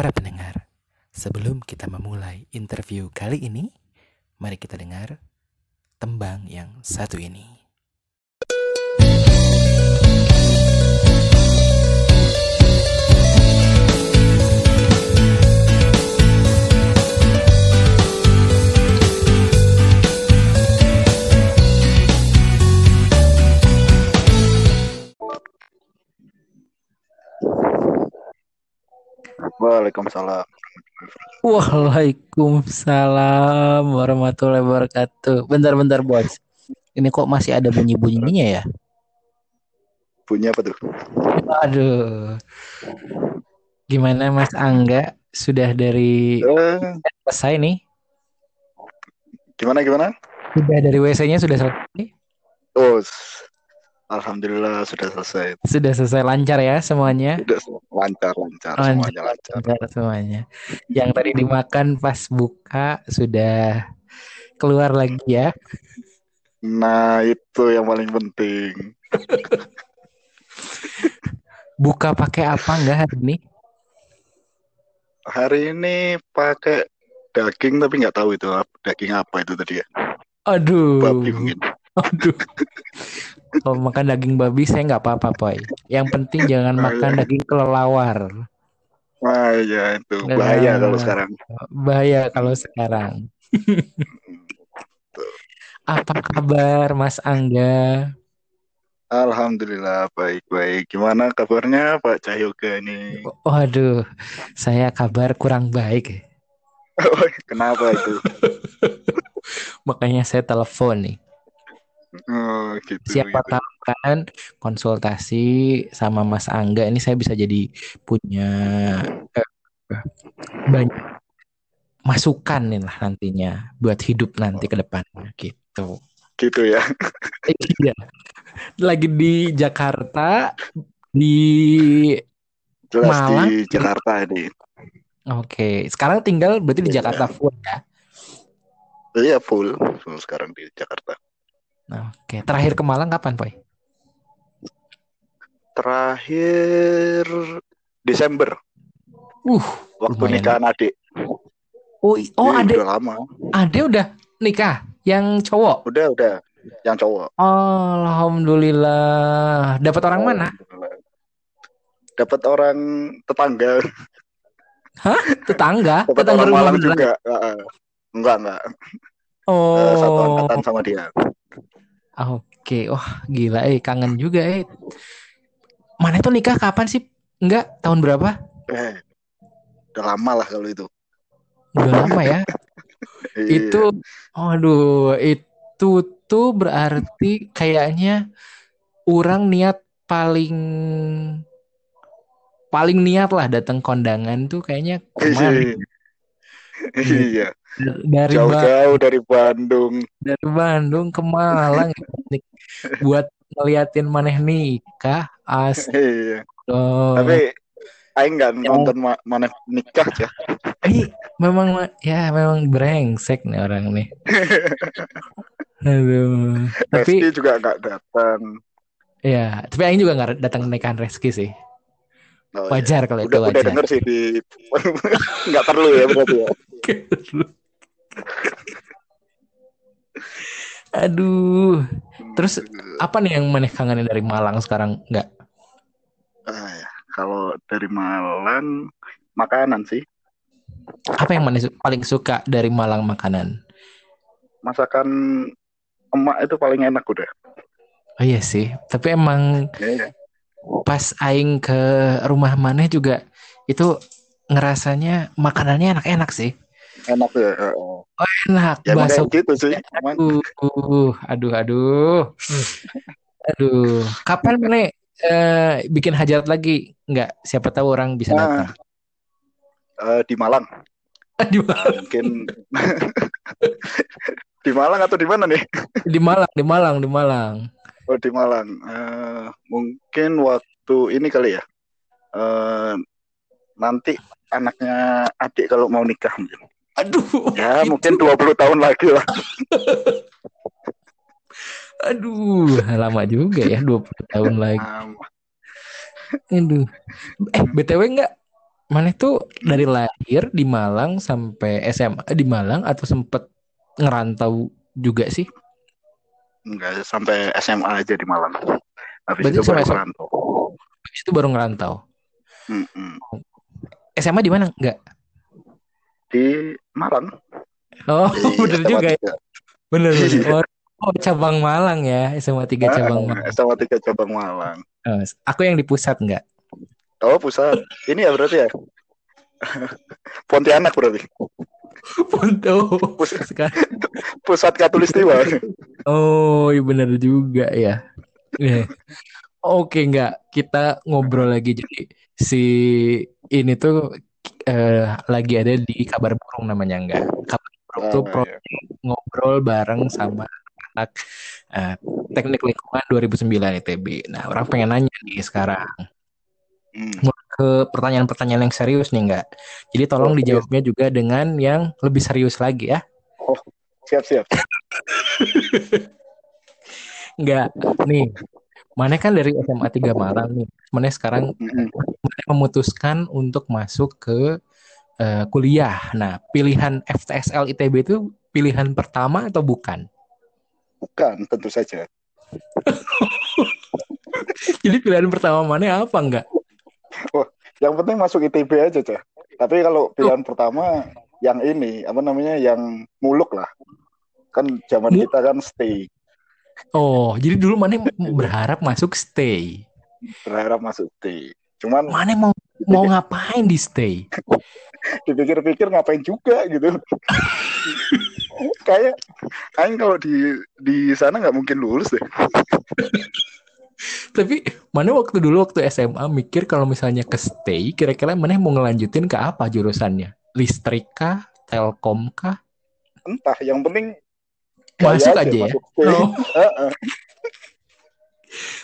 Para pendengar, sebelum kita memulai interview kali ini, mari kita dengar tembang yang satu ini. Waalaikumsalam. Waalaikumsalam warahmatullahi wabarakatuh. Bentar-bentar bos. Ini kok masih ada bunyi-bunyinya ya? Bunyi apa tuh? Aduh. Gimana Mas Angga? Sudah dari Eh, selesai nih? gimana gimana? Sudah dari WC-nya sudah selesai? Oh, alhamdulillah sudah selesai. Sudah selesai lancar ya semuanya? Sudah lancar lancar Lancar, semuanya lancar. lancar semuanya. Yang tadi dimakan pas buka sudah keluar lagi ya. Nah, itu yang paling penting. Buka pakai apa enggak hari ini? Hari ini pakai daging tapi nggak tahu itu daging apa itu tadi ya. Aduh. Babi mungkin. Aduh. Kalau makan daging babi saya nggak apa-apa, Poy. Yang penting jangan Oh, makan iya. daging kelelawar. Wah, ya itu bahaya kalau sekarang. bahaya kalau sekarang. Apa kabar Mas Angga? Alhamdulillah baik-baik. Gimana kabarnya Pak Cahyoga ini? Waduh, saya kabar kurang baik. Kenapa itu? Makanya saya telepon nih. Oh, gitu Siapa gitu. tahu kan konsultasi sama Mas Angga ini saya bisa jadi punya eh, banyak masukan nih lah nantinya buat hidup nanti ke depannya gitu. Gitu ya. Iya. Lagi di Jakarta di Jelas Malang. di Jakarta ini. Oke, sekarang tinggal berarti di Iya. Jakarta full ya. Iya full, full sekarang di Jakarta. Oke, terakhir ke Malang kapan, Poy? Terakhir Desember, Uh, waktu lumayan. nikahan adik. Oh, oh Iya, ade, udah lama. ade udah nikah yang cowok. Udah, udah. Yang cowok. Alhamdulillah. Dapat orang mana? Dapat orang tetangga, Tetangga, dapat tetangga orang rumah Malang juga. Enggak, enggak. Eh, Oh. satu angkatan sama dia. Oke, wah gila eh kangen juga eh. Mana itu nikah kapan sih? Enggak, tahun berapa? Eh, udah lama lah kalau itu. Udah lama ya. Iya. Itu aduh, itu tuh berarti kayaknya orang niat paling paling niat lah datang kondangan tuh kayaknya kemarin Iya, dari Ba- jauh-jauh dari Bandung. dari Bandung ke Malang nih, buat ngeliatin maneh nikah as Iya. oh. Tapi aing nggak Ya. nonton ma- mana nikah ya. Ih, memang ya memang brengsek nih orang nih. Aduh. Tapi Reski juga nggak datang. ya, tapi Aing juga nggak datang nikahan Reski sih. Oh, iya. Wajar kalau itu Udah udah wajar. denger sih di nggak perlu ya berarti ya. Aduh. Terus apa nih yang maneh kangenin dari Malang sekarang? Nggak. Ah, ya. Kalau dari Malang makanan sih. Apa yang maneh su- paling suka dari Malang makanan? Masakan emak itu paling enak udah. Oh iya sih, tapi emang Iya. Pas aing ke rumah maneh juga itu ngerasanya makanannya enak-enak sih. Enak ya. heeh. Enak, Ya kayak gitu sih. Emang Uh, aduh, aduh, aduh. Kapan mana eh, bikin hajat lagi? Enggak, siapa tahu orang bisa Nah. datang. eh, di Malang. Di, Nah, mungkin di Malang atau di mana nih? di Malang, di Malang, di Malang. Oh di Malang. Eh, mungkin waktu ini kali ya. Eh, nanti anaknya adik kalau mau nikah mungkin. Aduh, Ya itu- mungkin 20 tahun lagi lah. aduh, lama juga ya, 20 tahun lagi. Aduh. Eh, BTW enggak Mana itu dari lahir di Malang sampai SMA di Malang atau sempet ngerantau juga sih? Enggak sampai SMA aja di Malang. Habis Berarti itu baru SMA. merantau. Habis itu baru ngerantau. Mm-mm. SMA di mana? Enggak. Di Malang. Oh, Di bener SMA juga ya. 3. Bener, bener. Iya. Oh, oh, cabang Malang ya. SMA 3 cabang Malang. SMA 3 cabang Malang. Oh, aku yang di pusat enggak? Oh pusat. Ini ya berarti ya. Pontianak berarti. Ponto. Pus- Sekarang. Pusat Katulistiwa. Oh, iya bener juga ya. Iya. Oke, enggak. Kita ngobrol lagi jadi si ini tuh eh, lagi ada di kabar burung namanya enggak. Kabar burung tuh Ah, pro iya. ngobrol bareng sama anak eh, teknik lingkungan 2009 ITB. Nah, orang pengen nanya nih sekarang Hmm. ke pertanyaan-pertanyaan yang serius nih enggak. Jadi tolong Oh, iya. dijawabnya juga dengan yang lebih serius lagi ya. Oh, siap siap. Enggak. Nih, mana kan dari SMA 3 Malang nih. Mana sekarang Mm-mm. Mana memutuskan untuk masuk ke eh, kuliah. Nah, pilihan FTSL ITB itu pilihan pertama atau bukan? Bukan, tentu saja. Jadi pilihan pertama mana apa enggak? Yang penting masuk ITB aja, Cah. Tapi kalau pilihan pertama yang ini, apa namanya, yang muluk lah. Kan zaman kita kan stay, Oh, jadi dulu mana berharap masuk stay. berharap masuk stay. Cuman Mana mau mau ngapain di stay? dipikir-pikir ngapain juga gitu. Kayak Aing kalau di di sana nggak mungkin lulus deh. Tapi mana waktu dulu waktu SMA mikir kalau misalnya ke stay, kira-kira mana mau ngelanjutin ke apa jurusannya? Listrik kah? Telkom kah? Entah, yang penting Masuk gaya aja ya? masuk. Oh.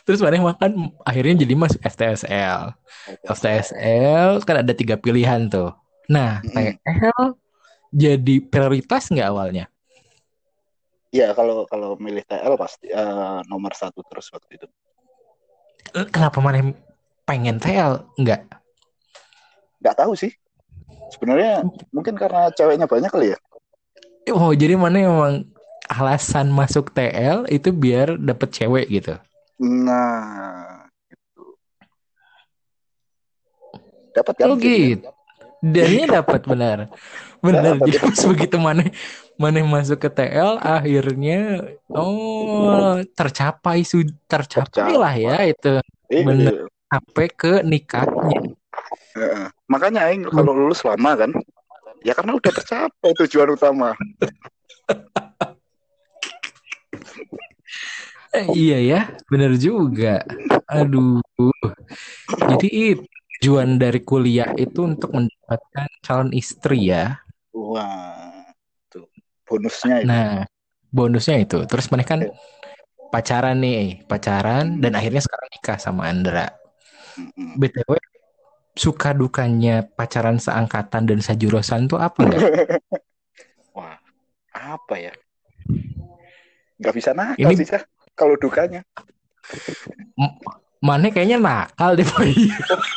Terus mana makan akhirnya jadi masuk FTSL. FTSL kan ada tiga pilihan tuh. Nah. TL jadi prioritas nggak awalnya? Iya, kalau kalau milih TL pasti eh, nomor satu terus waktu itu. Eh, Kenapa mana pengen TL? Nggak. Nggak tahu sih. Sebenarnya mungkin karena ceweknya banyak kali ya. Oh, jadi mana emang alasan masuk TL itu biar dapet cewek gitu. Nah, itu. Dapat kan? Oh jadinya? gitu. Dannya dapat benar. Benar. Jadi pas begitu mana mana masuk ke TL akhirnya oh tercapai su tercapai lah ya itu Iya, Bener. iya. sampai ke nikahnya. Makanya Aing kalau lulus lama kan, ya karena udah tercapai tujuan utama. Eh, iya ya, benar juga. Aduh. Jadi itu tujuan dari kuliah itu untuk mendapatkan calon istri ya. Wah, tuh bonusnya itu. Nah, bonusnya itu. Terus mereka kan pacaran nih, pacaran dan akhirnya sekarang nikah sama Andra. Mm-mm. BTW suka dukanya pacaran seangkatan dan sejurusan tuh apa enggak? Wah, apa ya? Gak bisa nakal Ini- sih, kalau dukanya. Mana kayaknya nakal deh, Boy.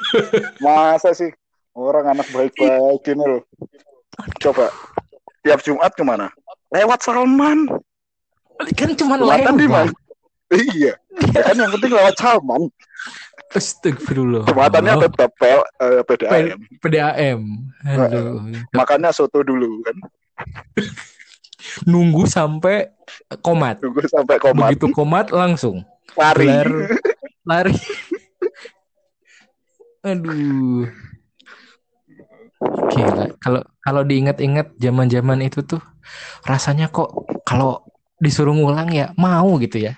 Masa sih orang anak baik-baik ini loh. Coba tiap Jumat ke mana? Lewat Salman. Kan cuma Jumatan di lewat. mana? Iya, ya kan yang penting lewat Salman. Astagfirullah. Jumatannya tetap pel, eh, PDAM. PDAM. Aduh. Makanya soto dulu kan. Nunggu sampai komat. Tunggu sampai komat. Begitu komat langsung Lari. gelar lari. Aduh. Gila. Kalau kalau diingat-ingat zaman-zaman itu tuh rasanya kok kalau disuruh ngulang ya mau gitu ya.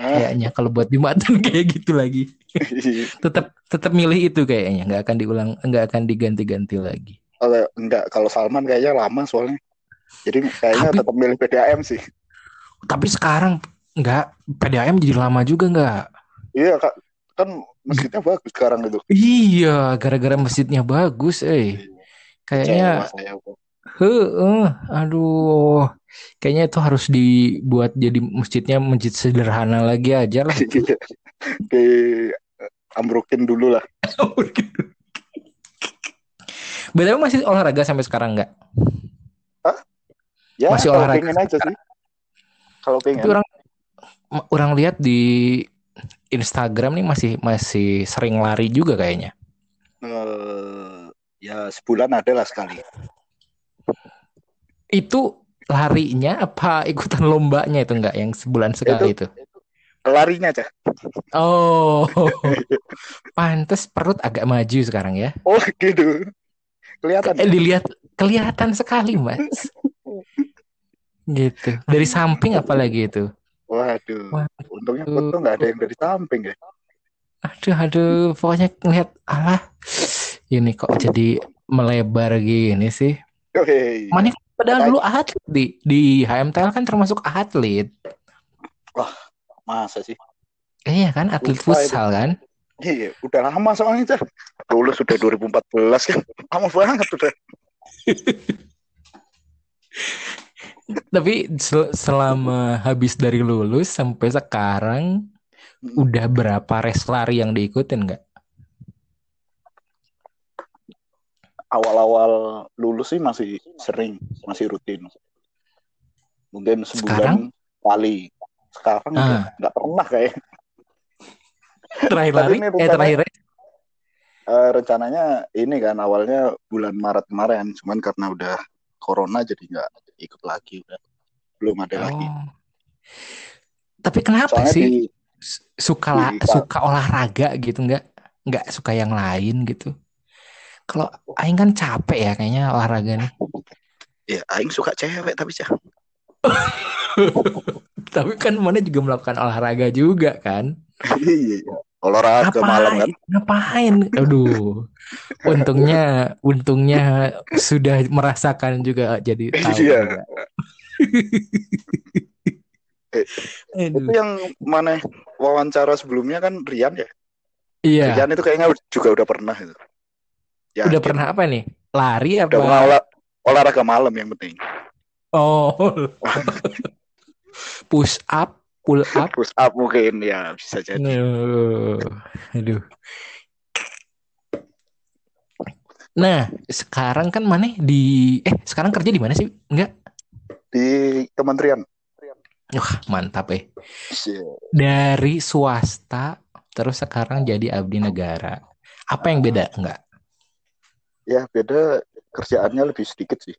Ah, Kayaknya kalau buat jumatan kayak gitu lagi. Tetap tetap milih itu kayaknya, nggak akan diulang, nggak akan diganti-ganti lagi. Kalau enggak, kalau Salman kayaknya lama soalnya. Jadi kayaknya Tapi- tetap milih PDAM sih. Tapi sekarang nggak PDAM jadi lama juga nggak? Iya, Kak. Kan masjidnya bagus sekarang itu. Iya, gara-gara masjidnya bagus, eh. Kayaknya, saya, Bang. heeh, aduh, kayaknya itu harus dibuat jadi masjidnya masjid sederhana lagi aja lah. Di ambrukin dulu lah. BTW masih olahraga sampai sekarang nggak? Ya, Masih olahraga pengen aja sih. Kalau pengen. Tapi orang orang lihat di Instagram nih masih masih sering lari juga kayaknya. eh, ya sebulan ada lah sekali. Itu larinya apa ikutan lombanya itu enggak yang sebulan sekali itu? Larinya aja. Oh, pantes perut agak maju sekarang ya. Oh gitu. Kelihatan. Eh, dilihat kelihatan sekali, Mas. Gitu. Dari samping apalagi itu. Waduh. Waduh. Untungnya foto nggak ada yang dari samping ya. Aduh, aduh, pokoknya ngeliat alah. Ini kok jadi melebar gini sih. Oke. Mana padahal dulu atlet di di HMTL kan termasuk atlet. Masa sih? Iya kan, atlet Lupa itu. futsal kan. Iya, udah lama soalnya Cah. Lulus sudah 2014 kan. Lama banget udah. Tapi sel- selama habis dari lulus sampai sekarang Hmm. udah berapa race lari yang diikutin nggak? Awal-awal lulus sih masih sering, masih rutin. Mungkin sebulan kali. Sekarang Ah. nggak pernah kayak. Terakhir lari? Eh terakhir? Eh, rencananya ini kan awalnya bulan Maret kemarin, cuman karena udah corona jadi nggak ikut lagi udah belum ada lagi. Oh. Tapi kenapa Soalnya sih di suka la- di- suka olahraga gitu nggak nggak suka yang lain gitu? Kalau Aing kan capek ya kayaknya olahraga nih. ya aing suka cewek tapi Cah. Tapi kan mana juga melakukan olahraga juga kan? Iya, iya. olahraga malam kan. Ngapain? Aduh. Untungnya untungnya sudah merasakan juga jadi tahu Iya. Eh, Aduh. Itu yang mana wawancara sebelumnya kan Rian ya. Iya. Rian itu kayaknya juga udah pernah itu. Ya, Udah pernah apa nih? Lari apa? Udah olah- olahraga malam yang penting. Oh. Push up, pull up. Push up mungkin ya bisa jadi. Aduh. Aduh. Nah, sekarang kan mana di eh sekarang kerja di mana sih? Enggak. Di kementerian. Wah, mantap eh. Iya. Dari swasta terus sekarang jadi abdi negara. Apa yang beda? Enggak. Ya beda kerjaannya lebih sedikit sih.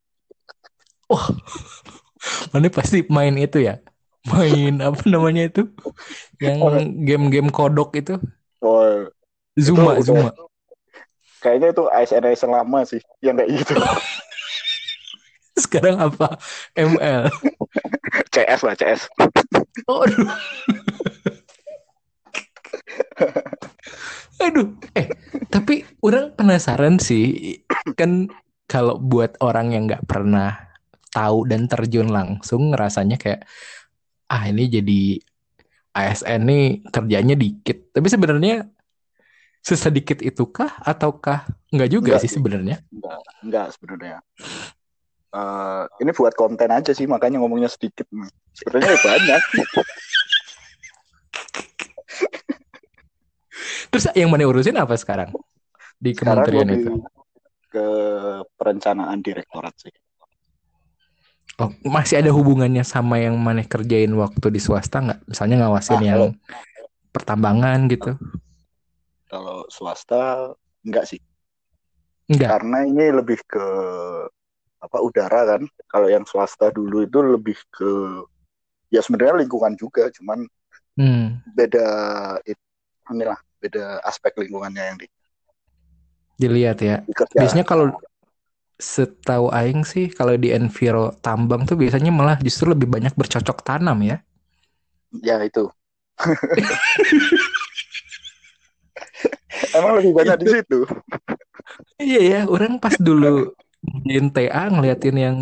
Mana pasti main itu ya? Main apa namanya itu? Yang game-game kodok itu? Oh, Zuma, Itu Zuma. udah- kayaknya itu ASN ASN lama sih yang kayak gitu. Sekarang apa? ML. CS lah CS. Oh, aduh. Aduh, eh tapi orang penasaran sih kan kalau buat orang yang nggak pernah tahu dan terjun langsung ngerasanya kayak ah ini jadi ASN nih kerjanya dikit. Tapi sebenarnya sesedikit itukah ataukah nggak juga Nggak sih sebenarnya? Enggak, enggak sebenarnya. Eh, ini buat konten aja sih makanya ngomongnya sedikit. Sebenarnya ya banyak. Terus yang mana urusin apa sekarang di Sekarang kementerian lebih itu? ke perencanaan direktorat sih. Oh, masih ada hubungannya sama yang mana kerjain waktu di swasta nggak? Misalnya ngawasin Ah, yang kalau- pertambangan gitu? Kalau swasta enggak sih. Enggak. Karena ini lebih ke apa udara kan. Kalau yang swasta dulu itu lebih ke ya sebenarnya lingkungan juga, cuman Hmm. beda it- inilah beda aspek lingkungannya yang di, Dilihat ya. dikerja. Biasanya kalau setahu Aing sih kalau di enviro tambang tuh biasanya malah justru lebih banyak bercocok tanam ya. Ya itu. Emang lebih banyak di situ. Iya ya, orang pas dulu di TA ngeliatin yang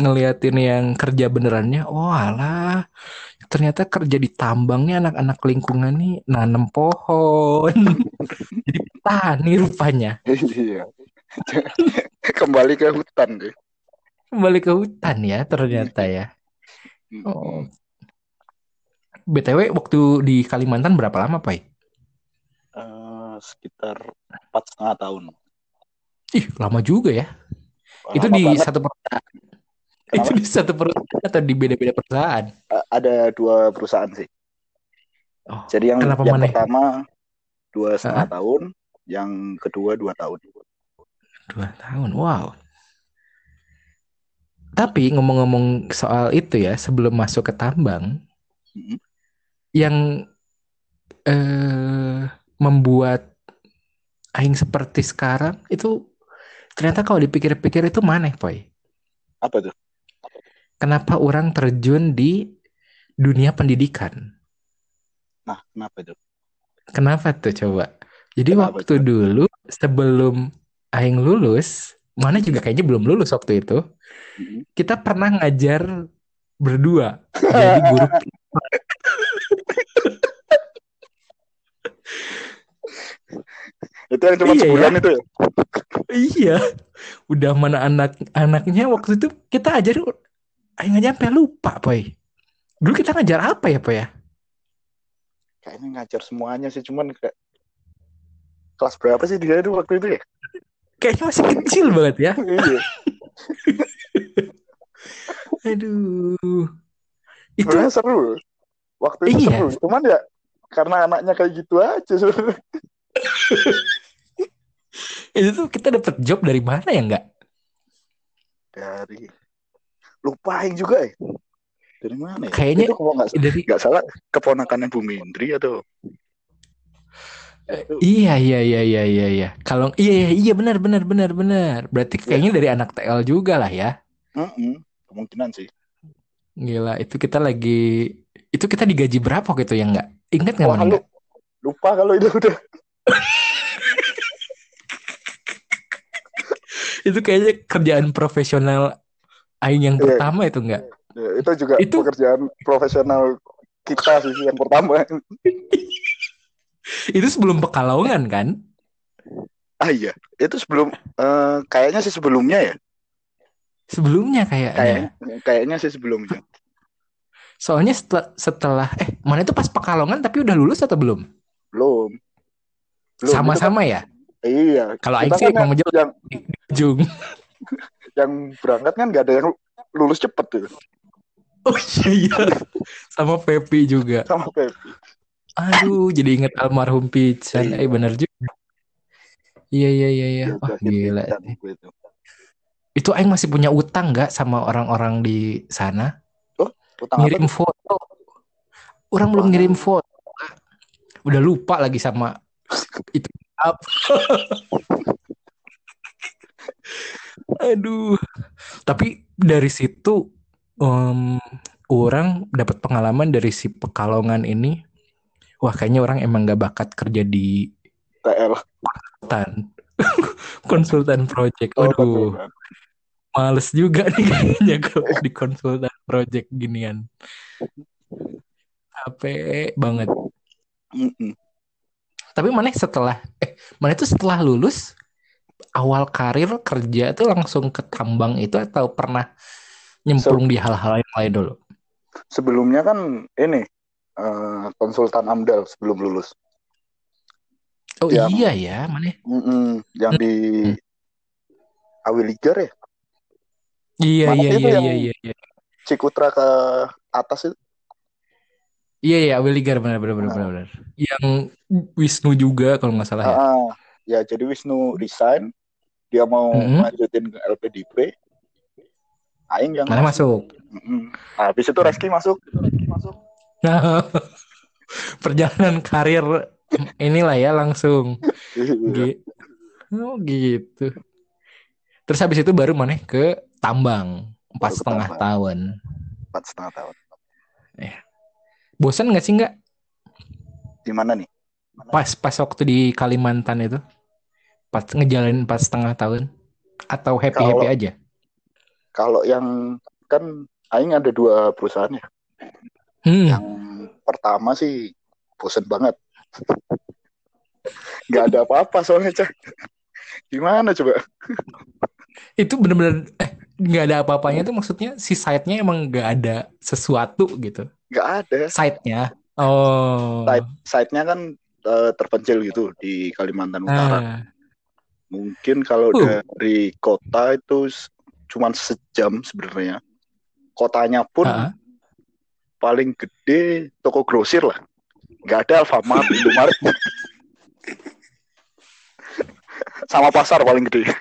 ngeliatin yang kerja benerannya, oh alah, ternyata kerja di tambangnya anak-anak lingkungan nih nanam pohon, jadi petani rupanya, Iya. Kembali ke hutan deh. kembali ke hutan ya ternyata ya. Oh. BTW waktu di Kalimantan berapa lama, Pai? Eh, sekitar empat setengah tahun. Ih, lama juga ya. itu Lama di banget. satu perusahaan. Kenapa? Itu di satu perusahaan atau di beda-beda perusahaan? A- Ada dua perusahaan sih. Oh, Jadi yang yang mana? pertama dua setengah Hah? tahun, yang kedua dua tahun. Dua tahun. Wow. Tapi ngomong-ngomong soal itu ya, sebelum masuk ke tambang, Mm-mm. yang eh, membuat aing seperti sekarang itu ternyata kalau dipikir-pikir itu maneh, Poy. Apa tuh? Kenapa orang terjun di dunia pendidikan? Nah, kenapa itu? Kenapa tuh coba? Jadi Kenapa waktu dulu sebelum aing lulus, mana juga kayaknya belum lulus waktu itu, Mm-mm. kita pernah ngajar berdua jadi guru Itu yang cuma Iya, sebulan itu ya? Iya, udah mana anak-anaknya waktu itu kita ajarin, aing aja sampai lupa, Poy. Dulu kita ngajar apa ya, Poy ya? Kayaknya ngajar semuanya sih, cuman kayak kelas berapa sih dia itu waktu itu ya? Kayaknya masih kecil banget ya. Iya. Aduh. Itu Sebenarnya seru. Waktu itu Iya. seru. Cuman ya karena anaknya kayak gitu aja sebenarnya. itu tuh kita dapat job dari mana ya enggak? Dari lupain juga ya. Dari mana ya? Kayaknya itu kalau nggak dari salah keponakannya Bu Mindri atau Iya iya iya iya iya iya. Kalau iya iya iya benar benar benar benar. Berarti kayaknya dari anak TL juga lah ya. Mm-mm, kemungkinan sih. Gila, itu kita lagi itu kita digaji berapa gitu ya enggak? Ingat nggak Wah, lu lupa kalau itu udah. Itu kayaknya kerjaan profesional aing yang Iya. pertama itu enggak? Ya, itu juga Itu- pekerjaan profesional kita sih yang pertama. Itu sebelum Pekalongan kan? Ah iya, itu sebelum eh, kayaknya sih sebelumnya ya. Sebelumnya kayaknya. Kayaknya kayaknya sih sebelumnya. Soalnya setelah, setelah eh mana itu pas Pekalongan tapi udah lulus atau belum? Belum. Sama-sama ya? kan- iya. Kalau aing sih kan emang menjelang yang di ujung. yang berangkat kan nggak ada yang lulus cepet tuh Oh iya iya. Sama Pepi juga. sama Pepi. Aduh, jadi inget almarhum Pican. Iya. Eh bener juga. Iya iya iya iya. Ya, Wah gila. Itu aing masih punya utang nggak sama orang-orang di sana? Utang apa Ngirim tuh? foto. Orang belum Wah. ngirim foto. Udah lupa lagi sama itu. Apa? Aduh. Tapi dari situ em, orang dapat pengalaman dari si Pekalongan ini. Wah, kayaknya orang emang gak bakat kerja di TL. konsultan. konsultan project. Oh, Aduh, males juga nih kayaknya kalau di konsultan project ginian. Capek banget. Mm-mm. Tapi mana setelah eh mana itu setelah lulus awal karir kerja itu langsung ke tambang itu atau pernah nyemplung di hal-hal yang lain dulu? Sebelumnya kan ini eh, konsultan AMDAL sebelum lulus. Oh Yang- iya ya, mana? Mm-mm, yang di Awiligar ya, Iya Mana iya iya iya iya iya. Cikutra ke atas itu. Iya iya Willigar benar benar benar benar. benar. Yang Wisnu juga kalau nggak salah ya. Ah, ya jadi Wisnu resign, dia mau Mm-mm. lanjutin ke LPDP. Aing yang Mana masuk? Mm-mm. Nah, habis itu Reski masuk. Reski masuk. Nah, perjalanan karir inilah ya langsung. Iya. Gi- Oh gitu. Terus habis itu baru mana ke tambang empat setengah tahun. Empat setengah tahun. Bosan nggak sih nggak? Di mana nih? Pas pas waktu di Kalimantan itu, pas ngejalanin empat setengah tahun, atau happy happy Kalau- aja? Kalau yang kan Aing ada dua perusahaan ya. Hmm. Yang pertama sih bosen banget. Gak ada apa-apa soalnya cah. Gimana coba? Itu bener-bener eh, nggak ada apa-apanya tuh maksudnya si site-nya emang nggak ada sesuatu gitu. Gak ada. Site-nya. Oh. Site- Site-nya kan eh, terpencil gitu di Kalimantan Utara. Ah. Mungkin kalau Uh. dari kota itu cuman sejam sebenarnya. Kotanya pun Ah, paling gede toko grosir lah. Nggak ada Alfamart, Indomaret. Sama pasar paling gede.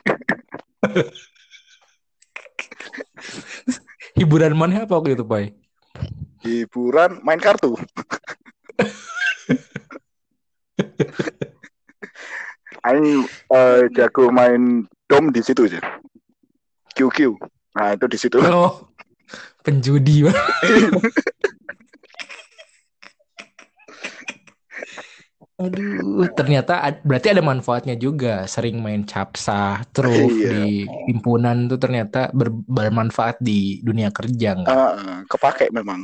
hiburan mana apa waktu itu, Pai? Hiburan main kartu. Aing eh, jago main dom di situ aja. QQ. Nah, itu di situ. Oh, penjudi. Aduh, ternyata ad- berarti ada manfaatnya juga. Sering main capsa, truf Iya. di himpunan tuh ternyata ber- bermanfaat di dunia kerja nggak? Ah, kepake memang.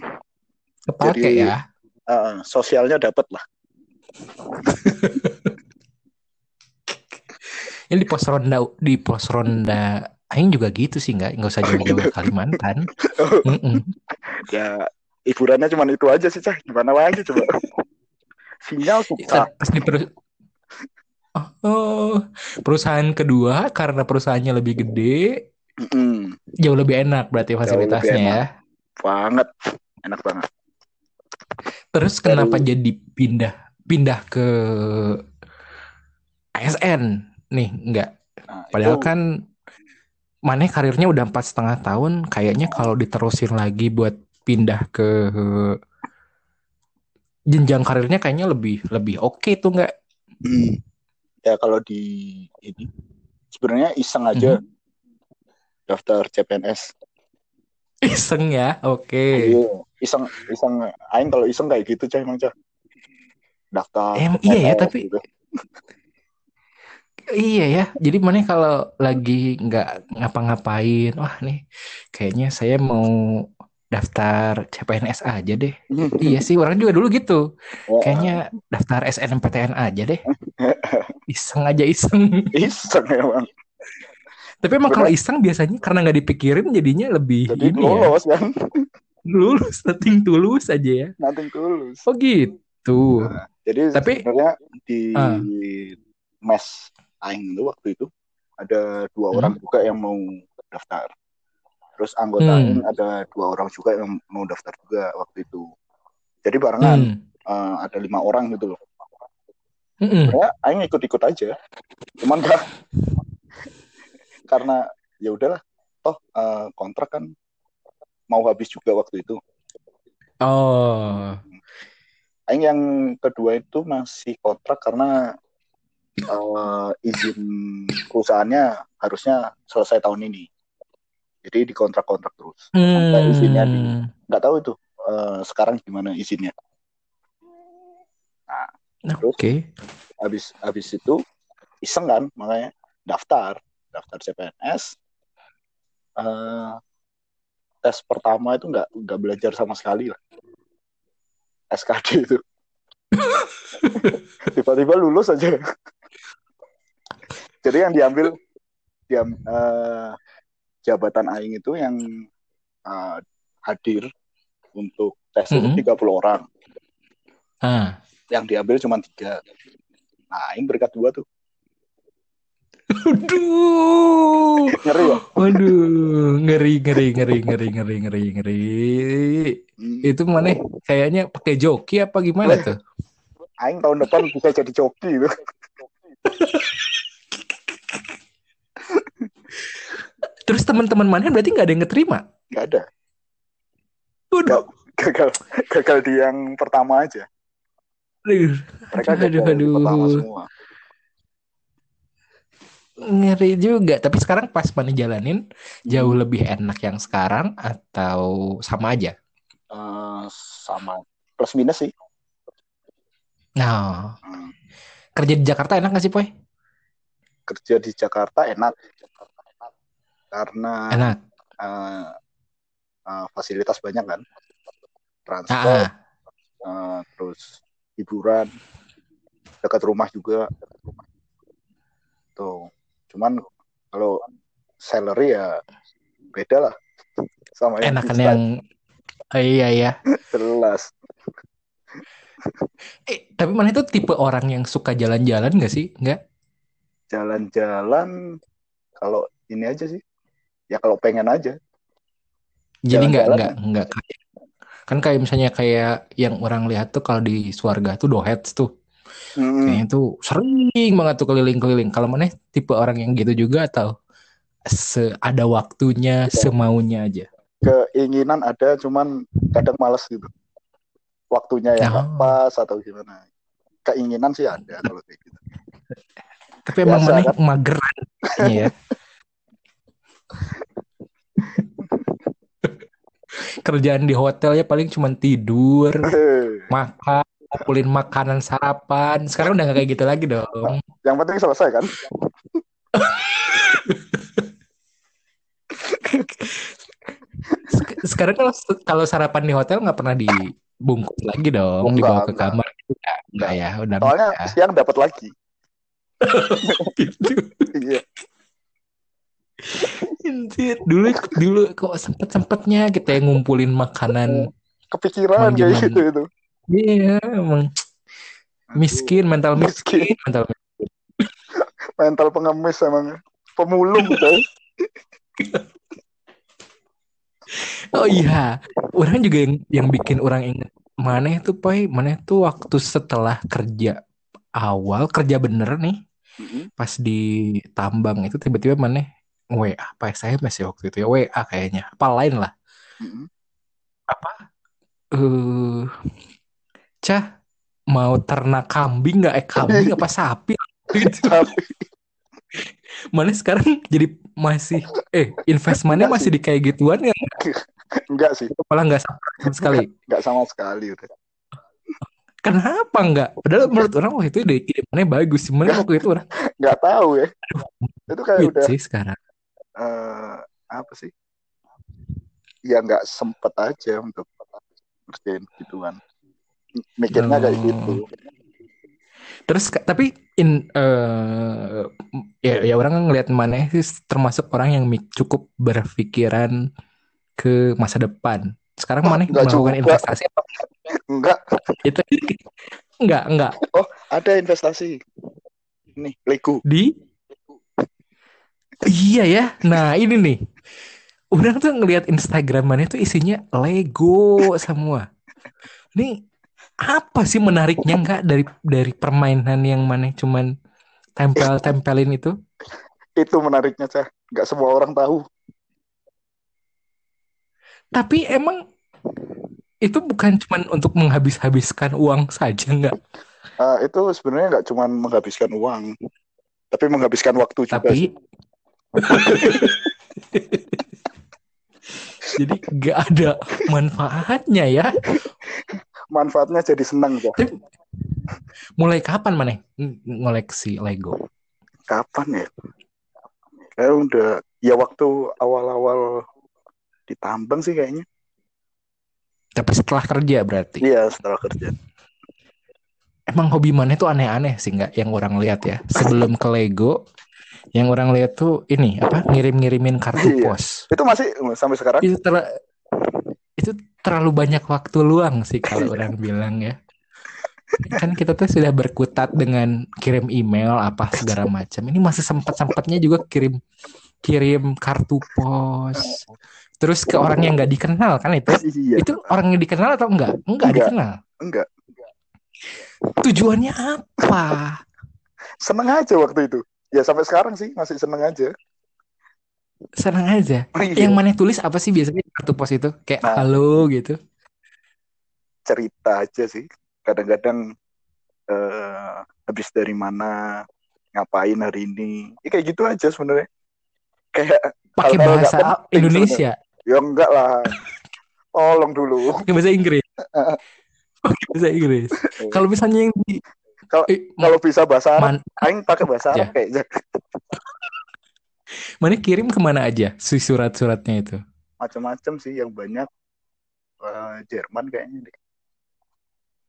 Kepake jadi- ya. Ah, sosialnya dapat lah. Ini di pos ronda di pos ronda Aing juga gitu sih nggak nggak usah jauh-jauh ke Kalimantan. Mm-mm. Ya hiburannya cuma itu aja sih, Cah. Gimana lagi coba? Sinyal susah. Pas di perus- Oh, perusahaan kedua karena perusahaannya lebih gede Mm-mm. jauh lebih enak berarti fasilitasnya ya. Banget. Enak banget. Terus kenapa jadi pindah pindah ke ASN nih enggak? Nah, Padahal itu- kan Maneh karirnya udah empat setengah tahun, kayaknya kalau diterusin lagi buat pindah ke jenjang karirnya kayaknya lebih lebih oke tuh nggak? Hmm. Ya kalau di ini sebenarnya iseng aja Mhm. daftar CPNS. Iseng ya, oke. Iya, iseng iseng aing kalau iseng kayak gitu cah emang cah. Daftar. Em, iya ya, tapi- gitu. Iya ya, jadi Maneh kalau lagi nggak ngapa-ngapain, wah nih kayaknya saya mau daftar CPNS aja deh. Iya sih, orang juga dulu gitu. Ya, Kayaknya daftar SNMPTN aja deh. Iseng aja iseng. iseng emang. Tapi emang kalau iseng biasanya karena nggak dipikirin jadinya lebih Jadi ini ya. lolos kan. Lulus, nothing tulus aja ya. Nanti tulus. Oh gitu. Jadi Tapi- sebenarnya di Ah. mes aing itu waktu itu ada dua Hmm. orang juga yang mau daftar. Terus anggota Hmm. ada dua orang juga yang mau daftar juga waktu itu. Jadi barengan Hmm. eh, ada lima orang gitu loh. Mm-mm. Ya, aing ikut-ikut aja. Cuman gak karena ya udahlah. Toh eh, kontrak kan mau habis juga waktu itu. Oh, Aing yang kedua itu masih kontrak karena eh, izin perusahaannya harusnya selesai tahun ini. Jadi dikontrak-kontrak terus. Sampai izinnya di hmm. nggak tahu itu eh, sekarang gimana izinnya. Oke. Habis habis itu iseng kan makanya daftar daftar CPNS. Eh, tes pertama itu nggak nggak belajar sama sekali lah. SKD itu. Tiba-tiba lulus aja. Jadi yang diambil diam eh, jabatan aing itu yang eh, hadir untuk tes Mhm. itu 30 orang. Ah. Yang diambil cuma tiga. Nah, aing berkat dua tuh. Aduh. Ngeri ya? Waduh, ngeri ngeri ngeri ngeri ngeri ngeri ngeri. Hmm. Itu mana kayaknya pakai joki apa gimana tuh? Aing tahun depan bisa jadi joki gitu. teman-teman mana berarti nggak ada yang ngeterima? Gak ada. Waduh. Gagal gagal di yang pertama aja. Aduh, Mereka Aduh, gagal di aduh. pertama semua. ngeri juga. Tapi sekarang pas mana jalanin jauh Hmm. lebih enak yang sekarang atau sama aja? Eh, sama plus minus sih. Nah, Hmm. kerja di Jakarta enak nggak sih, Poy? Kerja di Jakarta enak karena Enak. eh, eh, fasilitas banyak kan, transport, ah. eh, terus hiburan, dekat rumah juga. Tuh, cuman kalau salary ya beda lah sama yang enakan di yang Oh, iya ya. jelas. Eh, tapi mana itu tipe orang yang suka jalan-jalan nggak sih? Nggak? jalan-jalan kalau ini aja sih ya kalau pengen aja Jadi nggak nggak nggak kayak kan kayak misalnya kayak yang orang lihat tuh kalau di Swarga tuh doheads tuh Mm-mm. kayaknya tuh sering banget tuh keliling-keliling. Kalau mana tipe orang yang gitu juga atau se ada waktunya semaunya aja. keinginan ada cuman kadang males gitu waktunya yang Oh. pas atau gimana keinginan sih ada kalau kayak gitu Tapi emang mana kan? mageran ya. Kerjaan di hotel ya paling cuma tidur, makan, ngumpulin makanan sarapan. Sekarang udah nggak kayak gitu lagi dong. yang penting selesai kan Sek- Sekarang kalau kalau sarapan di hotel nggak pernah dibungkus lagi dong, Oh, dibawa enggak, ke enggak. kamar. Enggak, enggak ya, udah soalnya enggak. siang dapat lagi Gitu. iya Anjir, dulu dulu kok sempet sempetnya kita yang ngumpulin makanan. kepikiran kayak gitu itu Iya, emang miskin, mental miskin, Miskin. mental miskin. mental pengemis emang pemulung coy Oh iya, orang juga yang yang bikin orang inget mana itu pai, mana itu waktu setelah kerja awal kerja bener nih Mm-mm. pas di tambang itu tiba-tiba mana WA apa SMS ya waktu itu ya? WA kayaknya. Apa lain lah. Mm-mm. eh cah mau ternak kambing nggak? Eh kambing apa sapi? Gitu. Mana sekarang jadi masih eh investmentnya Enggak masih di kayak gituan ya enggak sih. Malah nggak sama sekali. Enggak sama sekali udah kenapa nggak? Padahal menurut orang wah itu deh kirimannya bagus sebenarnya waktu itu orang nggak tahu ya. Itu kayak udah sih sekarang eh, apa sih? Ya nggak sempet aja untuk ngerjain gituan mikirnya kayak Oh. gitu. Terus tapi in eh ya, ya orang ngelihat mana sih termasuk orang yang cukup berpikiran ke masa depan. Sekarang Oh, mana nggak melakukan juga. investasi apa? Enggak itu enggak enggak ada investasi. Nih Lego. Di iya ya. Nah ini nih. Orang tuh ngelihat Instagram mana tuh isinya Lego semua. Ini apa sih menariknya enggak dari dari permainan yang mana cuman tempel-tempelin itu? Itu menariknya cah. Nggak semua orang tahu. Tapi emang itu bukan cuman untuk menghabis-habiskan uang saja enggak Eh, itu sebenarnya nggak cuma menghabiskan uang tapi menghabiskan waktu juga tapi jadi nggak ada manfaatnya ya. Manfaatnya jadi senang Tapi mulai kapan mana ngoleksi Lego? kapan ya? Kayak udah ya waktu awal-awal ditambang sih kayaknya. Tapi setelah kerja berarti. iya setelah kerja. Emang hobi mana itu aneh-aneh sih nggak? Yang orang lihat ya. Sebelum ke Lego, yang orang lihat tuh ini apa ngirim-ngirimin kartu Iya. pos. itu masih sampai sekarang Itu ter- itu terlalu banyak waktu luang sih kalau orang bilang ya. Kan kita tuh sudah berkutat dengan kirim email apa segala macam. Ini masih sempat-sempatnya juga kirim kirim kartu pos. Terus ke orang yang nggak dikenal kan itu? iya Itu orang yang dikenal atau enggak? Enggak Enggak. dikenal. enggak Tujuannya apa? seneng aja waktu itu ya sampai sekarang sih masih seneng aja Senang aja. Iya. Yang mana tulis apa sih biasanya kartu pos itu? Kayak Nah. halo gitu. cerita aja sih kadang-kadang eh, habis dari mana ngapain hari ini ya kayak gitu aja sebenarnya kayak Pakai bahasa penting Indonesia. ya enggak lah tolong dulu Pakai bahasa Inggris. Pakai bahasa Inggris. Kalau misalnya yang di Kalau- eh, kalau bisa bahasa Arab aing pakai bahasa Ya. Arab kayaknya mana kirim ke mana aja si surat-suratnya itu? macam-macam sih yang banyak eh, Jerman kayaknya deh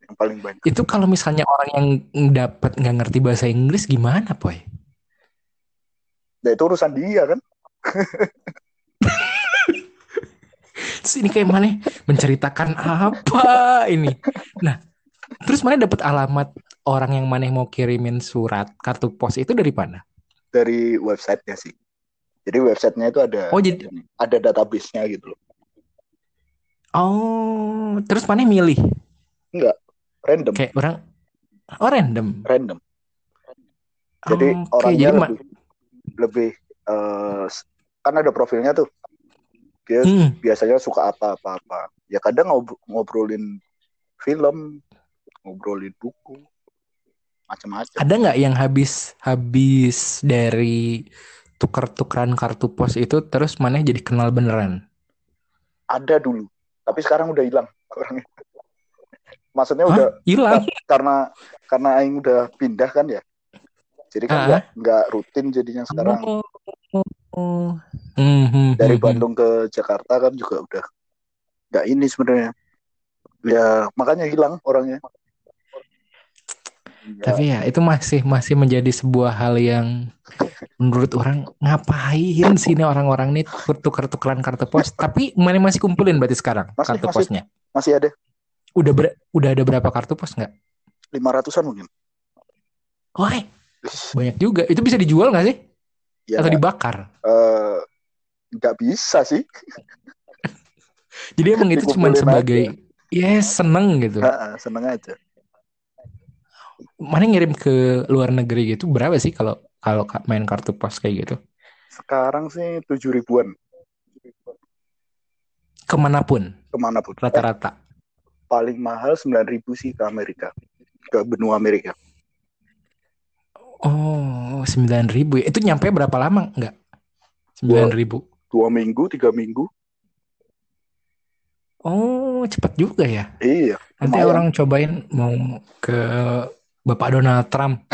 yang paling banyak Itu kalau misalnya orang yang dapat nggak ngerti bahasa Inggris gimana, Poy? ya itu urusan dia kan Terus ini kayak mana menceritakan apa ini? Nah, terus mana dapat alamat orang yang mana mau kirimin surat kartu pos itu dari mana? dari websitenya sih. Jadi websitenya itu ada Oh, jadi- ada database-nya gitu loh. Oh, terus mana milih? Random, Kayak orang Oh, random. random. Jadi Oke, orangnya jadi ma- lebih lebih eh, kan ada profilnya tuh. Dia Hmm, biasanya suka apa apa apa. Ya kadang ngob- ngobrolin film, ngobrolin buku, macam-macam. ada nggak yang habis habis dari tuker-tukeran kartu pos itu terus mana jadi kenal beneran? Ada dulu, tapi sekarang udah hilang orangnya. Maksudnya Hah? udah Hilang. karena karena Aing udah pindah kan ya. Jadi kan Ah. nggak nggak rutin jadinya sekarang. Oh. oh. Hmm, hmm, Dari hmm, hmm. Bandung ke Jakarta kan juga udah nggak ini sebenarnya. Ya makanya hilang orangnya. Ya, Tapi ya itu masih masih menjadi sebuah hal yang menurut orang ngapain sih ini orang-orang nih tuker-tukeran kartu pos. Tapi mana masih kumpulin berarti sekarang Masih, kartu masih. posnya. masih ada Udah ber- udah ada berapa kartu pos nggak? lima ratusan mungkin. Wah, banyak juga. Itu bisa dijual nggak sih? Ya Atau dibakar? eh, nggak bisa sih. Jadi emang itu cuma sebagai yes seneng gitu. Ha-ha, seneng aja. Mana ngirim ke luar negeri gitu berapa sih kalau kalau ka- main kartu pos kayak gitu? Sekarang sih tujuh ribuan Ke mana pun ke mana pun. Rata-rata. paling mahal sembilan ribu sih ke Amerika, ke benua Amerika. Oh, sembilan ribu ya. Itu nyampe berapa lama? Enggak. Sembilan ribu. Dua minggu, tiga minggu. Oh, cepet juga ya. Iya. Nanti Lumayan. orang cobain mau ke Bapak Donald Trump.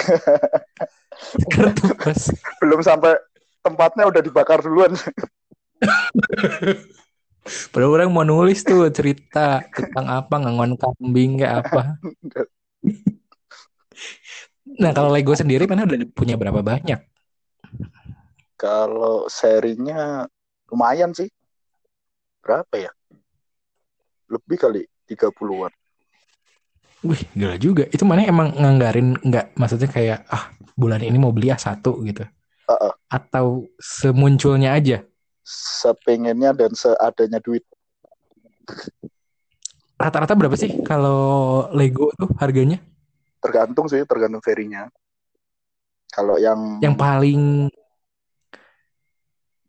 Kartu pos. Belum sampai tempatnya udah dibakar duluan. Padahal orang mau nulis tuh cerita tentang apa ngangon kambing kayak apa. Nah, kalau Lego sendiri mana udah punya berapa banyak? Kalau serinya lumayan sih. Berapa ya? Lebih kali 30-an. Wih, gila juga. Itu mana emang nganggarin nggak maksudnya kayak ah bulan ini mau beli ah satu gitu. Uh-uh. Atau semunculnya aja. Sepengennya dan seadanya duit. Rata-rata berapa sih kalau Lego tuh harganya? Tergantung sih, tergantung serinya. Kalau yang Yang paling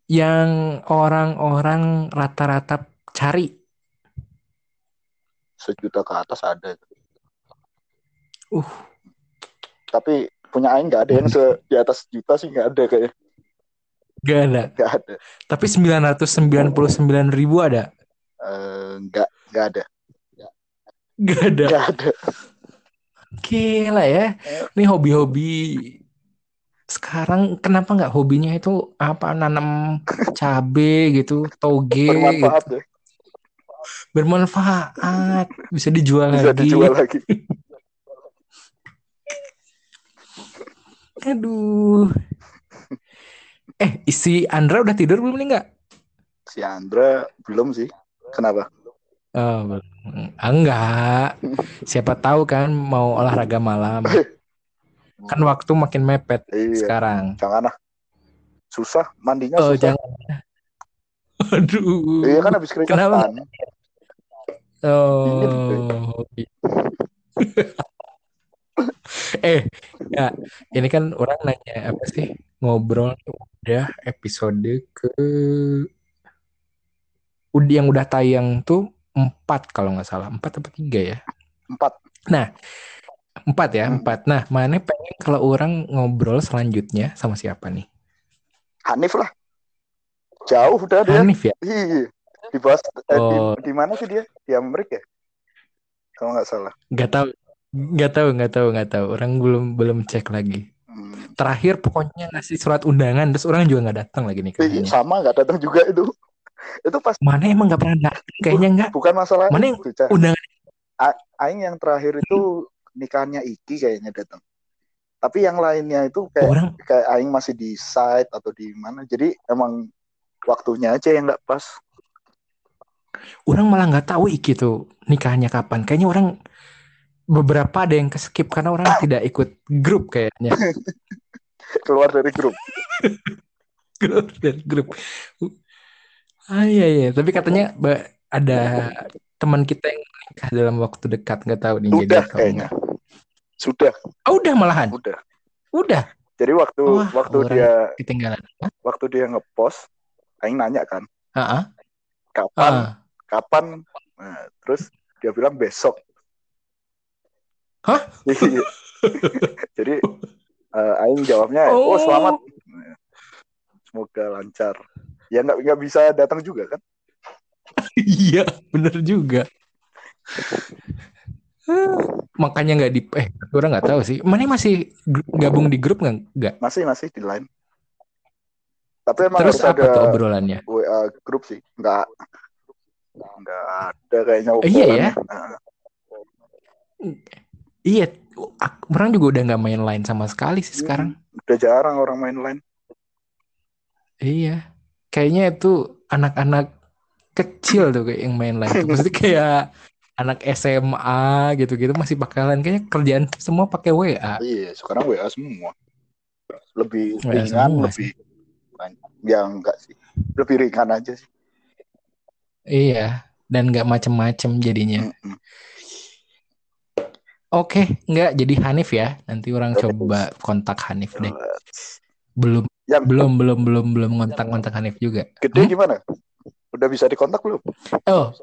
yang orang-orang rata-rata cari. sejuta ke atas ada. Uh. Tapi punya Aing nggak ada yang se di atas juta sih nggak ada kayak Gak ada. nggak ada. Tapi 999 ribu ada. Eh, nggak nggak ada. Gak ada. Nggak ada. Gila ya. Ini hobi-hobi sekarang kenapa nggak hobinya itu apa nanam cabe gitu, toge Bermanfaat gitu. ya. Bermanfaat, bisa dijual Bisa lagi. dijual lagi. Aduh. Eh, si Andra udah tidur belum nih nggak? Si Andra belum sih. Kenapa? Oh. Ah, enggak. Siapa tahu kan mau olahraga malam. Kan waktu makin mepet Iya. sekarang. Jangan ah. Susah mandinya Oh, susah. jangan. Aduh. Iya kan habis Kenapa? keringetan. Oh. eh, ya, ini kan orang nanya apa sih? Ngobrol udah episode ke udah yang udah tayang tuh empat kalau nggak salah empat atau tiga ya Empat. empat ya Hmm. empat nah mana pengen kalau orang ngobrol selanjutnya sama siapa nih Hanif lah. Jauh udah dia. Hanif ya. Di bawah eh, di, Oh. di mana sih dia? Di Amerika. ya? Kalau nggak salah. nggak tahu nggak tahu nggak tahu nggak tahu orang belum belum cek lagi Hmm. terakhir pokoknya ngasih surat undangan terus orang juga nggak datang lagi nih sama nggak datang juga itu. Itu pas mana emang nggak pernah datang kayaknya nggak bukan masalah Mana yang itu, undangan Aing yang terakhir itu nikahannya Iki kayaknya datang. Tapi yang lainnya itu kayak orang kayak Aing masih di site atau di mana. Jadi emang waktunya aja yang nggak pas. orang malah nggak tahu Iki tuh nikahnya kapan kayaknya orang beberapa ada yang keskip karena orang tidak ikut grup kayaknya keluar dari grup Keluar dari grup. Ah iya iya, tapi katanya ada teman kita yang menikah dalam waktu dekat nggak tahu nih jadi udah kalau kayaknya sudah Oh, udah malahan. udah Udah. jadi waktu Wah, waktu dia ketinggalan. Waktu dia ngepost Aing nanya kan Ah, ah. kapan Ah. kapan Nah, terus dia bilang besok Hah? Jadi eh, Aing jawabnya oh, selamat semoga lancar ya nggak nggak bisa datang juga kan Iya, bener juga. Makanya nggak di eh orang nggak tahu sih. Mana masih gabung di grup nggak? Masih masih di line tapi emang Terus harus apa ada tuh obrolannya? WA grup sih nggak nggak ada kayaknya iya ya? Nah, Iya, orang juga udah nggak main line sama sekali sih sekarang. udah jarang orang main line Iya, kayaknya itu anak-anak kecil tuh kayak yang main line. Maksudnya kayak anak SMA gitu-gitu masih pakai line. Kayaknya kerjaan semua pakai WA. iya sekarang WA semua lebih WA ringan semua lebih ya enggak sih lebih ringan aja sih Iya, dan nggak macem-macem jadinya. Mm-mm. Oke, nggak jadi Hanif ya. Nanti orang Oke. coba kontak Hanif deh. Eh, Belum, yang belum, belum, belum, belum kontak-kontak Hanif juga. gede Hmm? gimana udah bisa dikontak belum Oh,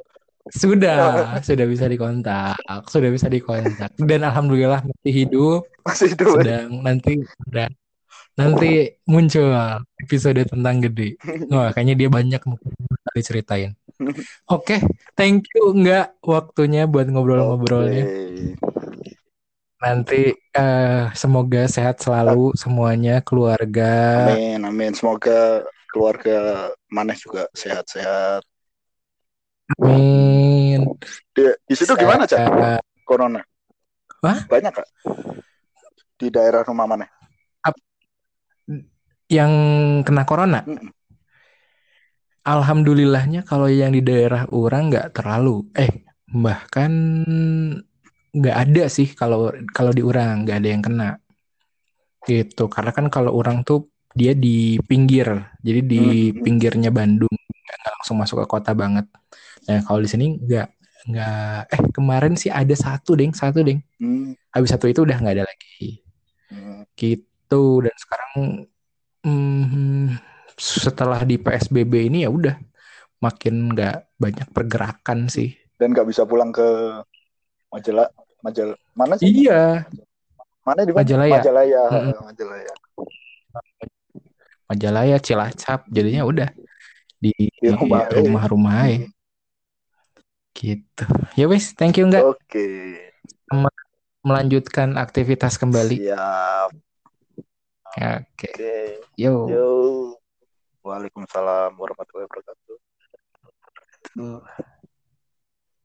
sudah, sudah bisa dikontak, sudah bisa dikontak. Dan alhamdulillah masih hidup. masih hidup ya? sedang nanti udah nanti muncul episode tentang gede. Wah, kayaknya dia banyak kali ceritain. Oke, thank you enggak waktunya buat ngobrol-ngobrolnya. Oke. Nanti eh, semoga sehat selalu semuanya, keluarga. amin amin semoga keluarga Maneh juga sehat-sehat Amin. di, di situ gimana cak corona Wah? banyak kak di daerah rumah Maneh yang kena corona. Mm-mm. Alhamdulillahnya kalau yang di daerah orang nggak terlalu. Eh, bahkan nggak ada sih kalau kalau di orang nggak ada yang kena. Gitu. Karena kan kalau orang tuh dia di pinggir, jadi di Hmm. pinggirnya Bandung, nggak langsung masuk ke kota banget. Nah, kalau di sini nggak nggak. Eh, kemarin sih ada satu deng, satu deng. Hmm, Habis satu itu udah nggak ada lagi. hmm. Gitu. Dan sekarang hmm, setelah di PSBB ini ya udah makin nggak banyak pergerakan sih. dan nggak bisa pulang ke Majalah Majal mana sih Iya, mana di Majalaya. Majalaya. Majalaya Majalaya, Cilacap, jadinya udah di Di rumah, eh. rumah-rumah aja. Gitu. Ya wes, thank you nggak oke melanjutkan aktivitas kembali. siap Oke, oke yo. yo Waalaikumsalam warahmatullahi wabarakatuh Tuh.